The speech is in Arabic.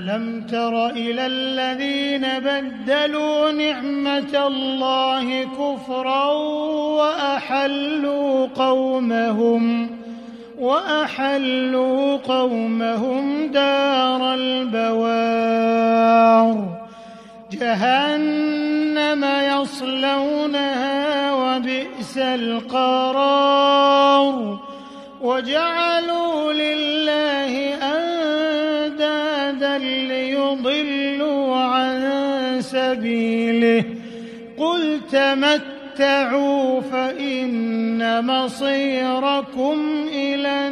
ألم تر إلى الذين بدلوا نعمة الله كفرا وأحلوا قومهم وأحلوا قومهم دار البوار جهنم يصلونها وبئس القرار وجعلوا أندادا ليضلوا عن سبيله. قل تمتعوا فإن مصيركم إلى